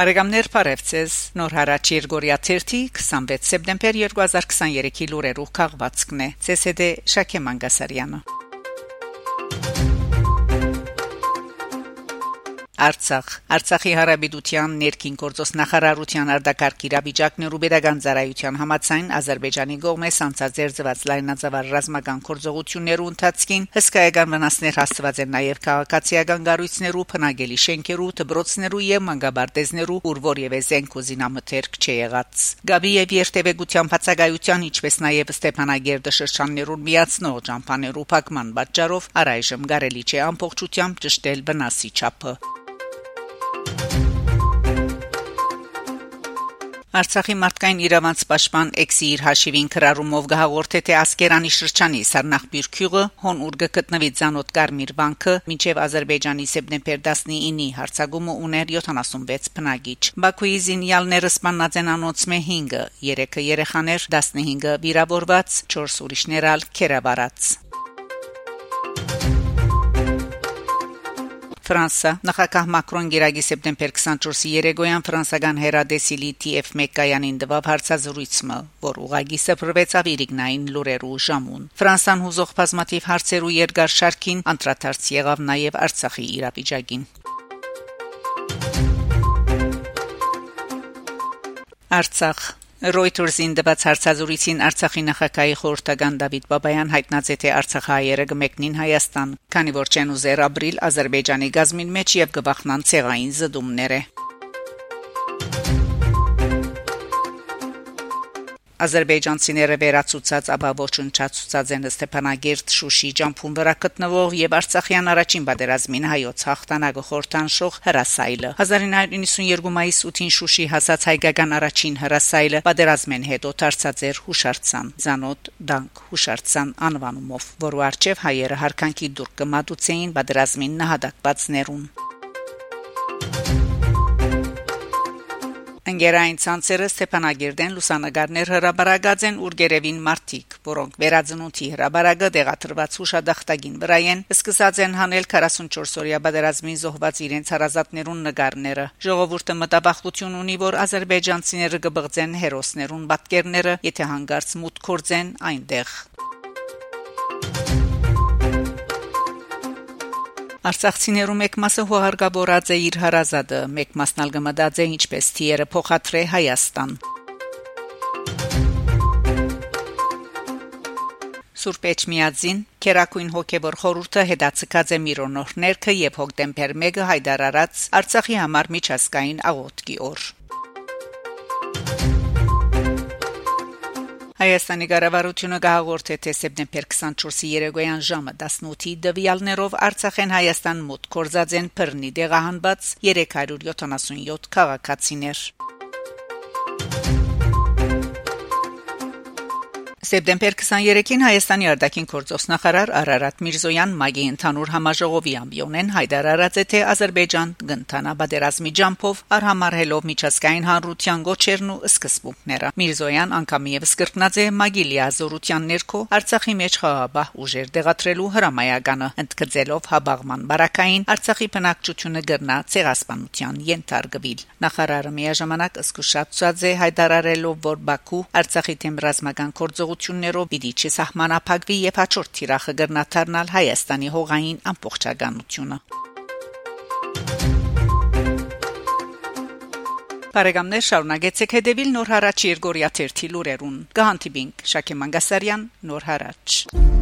Բարեկամներ Փարեվցես Նոր հարաճ Երգորիա 26 սեպտեմբեր 2023-ի լուրերով քաղվածքն է ՑՍԴ Շակե Մանգասարյանը Արցախ Արցախի հարաբերության ներքին գործոս նախարարության արտակարգ իրավիճակներու pedagogan ծառայության համացայն Ադրբեջանի կողմէ սանցազերծված լայնածավալ ռազմական գործողություններու ընթացքին հսկայական վնասներ հասցված են նաև քաղաքացիական գառույցներու փնագելի շենքերու դբրոցներու եւ մանգաբարտեզներու ուր որևէ զենք ու զինամթերք չի եղած Գաբի եւ երթևեկության բացակայության ինչպես նաև Ստեփանագերդը շրջաններուն միացնող ճամփաներու փակման պատճառով առայժմ կարելի չէ ամբողջությամբ ճշտել վնասի չափը Արցախի մարդկային իրավանց պաշտպան Էքսի իր հաշիվին քրարումով գահորթե թե Ասկերանի շրջանի Սարնախբյուր քյուղը հոն ուր գտնվի ցանոթ Կարմիր վանքը մինչև Ադրբեջանի սեպտեմբեր 19-ի հարցագումը ուներ 76 բնագիչ Բաքուի զինյալները սպանած են անոնցմե 5-ը 3-ը երեխաներ 15-ը վիրավորված 4 ուրիշներ ալ քերաբարած Ֆրանսա նախագահ Մակրոն գերագի սեպտեմբեր 24-ի երեգոյան ֆրանսական հերադեսիլի TF1 կայանին դվավ հարցազրույցը, որ ուղագի սփռվեցավ իրիգնային լուրերու ժամուն։ Ֆրանսան հուզող բազմաթիվ հարցերու երկար շարքին անդրադարձ եղավ նաև Արցախի իրավիճակին։ Արցախ Reuters-ին դված հարցազրույցին Արցախի նախագահի խորհրդական Դավիթ Բաբայան հայտնած է թե Արցախահայերը կմեկնին Հայաստան, քանի որ չեն ուզեր ապրիլ Ադրբեջանի գազմին մեջ եւ կբախնան ցեղային զդումները։ Ադրբեջանցիները վերացուցած ապա ոչնչացուցած են Ստեփանագերտ Շուշի ջամփուն վրա գտնվող եւ Արցախյան առաջին պատերազմին հայոց հաղթանակը խորտանշող հրասայլը 1992 մայիս 8-ին Շուշի հասած հայկական առաջին հրասայլը պատերազմեն հետո դարձած էր հուշարձան Զանոթ Դանկ հուշարձան անվանումով, որը արչև հայերը հարկանքի դուրս կմատուցեին պատերազմին նահատակվածներուն Ընկերային ցանցերը Ստեփանագերդեն լուսանգարներ հրաբարագած են ուր գերևին մարտիկ, որոնք վերածնունդի հրաբարագը դեղատրված հուշադախտագին վրա են սկսած են հանել 44-օրյա բادرազմին զոհված իրենց հարազատներուն նկարները։ Ժողովուրդը մտաբախություն ունի, որ ազերբայջանցիները կբղձեն հերոսներուն պատկերները, եթե հանգարց մուտք կորձեն այնտեղ։ Արցախցիներու մեկ մասը հողարգավորած է իր հարազատը, մեկ մասն ալ գմդած է ինչպես թիերը փոխադրե Հայաստան։ Սուրբ Էջմիածին Կերակույն հոգեվոր խորհուրդը հետացկած է Միրոնոր ներքը եւ հոկտեմբեր 1-ը հայտարարած Արցախի համար միջազգային աղոթքի օր։ Հայաստանի կառավարությունը գահորթե թե սեպտեմբեր 24-ի երեգոյան ժամը 18-ի դվյալներով Արցախեն Հայաստան մոտ կորզած են բռնի դեղահանված 377 քաղաքացիներ։ Սեպտեմբեր 23-ին Հայաստանի արտաքին գործոստ նախարար Արարատ Միրզոյան ՄԱԳ-ի ընդհանուր համաժողովի ամբիոնեն հայտարարած է թե Ադրբեջան կընթանա բادرազմի ջամփով արհամարհելով միջազգային հանրության գոչերն ու սկզբունքները։ Միրզոյան անգամիևս կրկնած է ՄԱԳ-ի լիազորության ներքո Արցախի մեջ խաղաբահ ուժեր դեղատրելու հրամայականը, ընդգծելով հաբաղման բարակային Արցախի բնակչությունը գրնա ցեղասպանության ենթարկվել։ Նախարարը միաժամանակ զսկուշացած է հայտարարելով, որ Բաքու Արցախի դեմ ռազմական գործողություն գործողություններով պիտի չսահմանափակվի եւ հաջորդ թիրախը գրնաթարնալ Հայաստանի հողային ամբողջականությունը։ Բարեկամներ շարունակեցեք հետևել Նոր հարաճ Երգորիա 1 լուրերուն։ Գահանտիբինգ Շակե Մանգասարյան Նոր հարաճ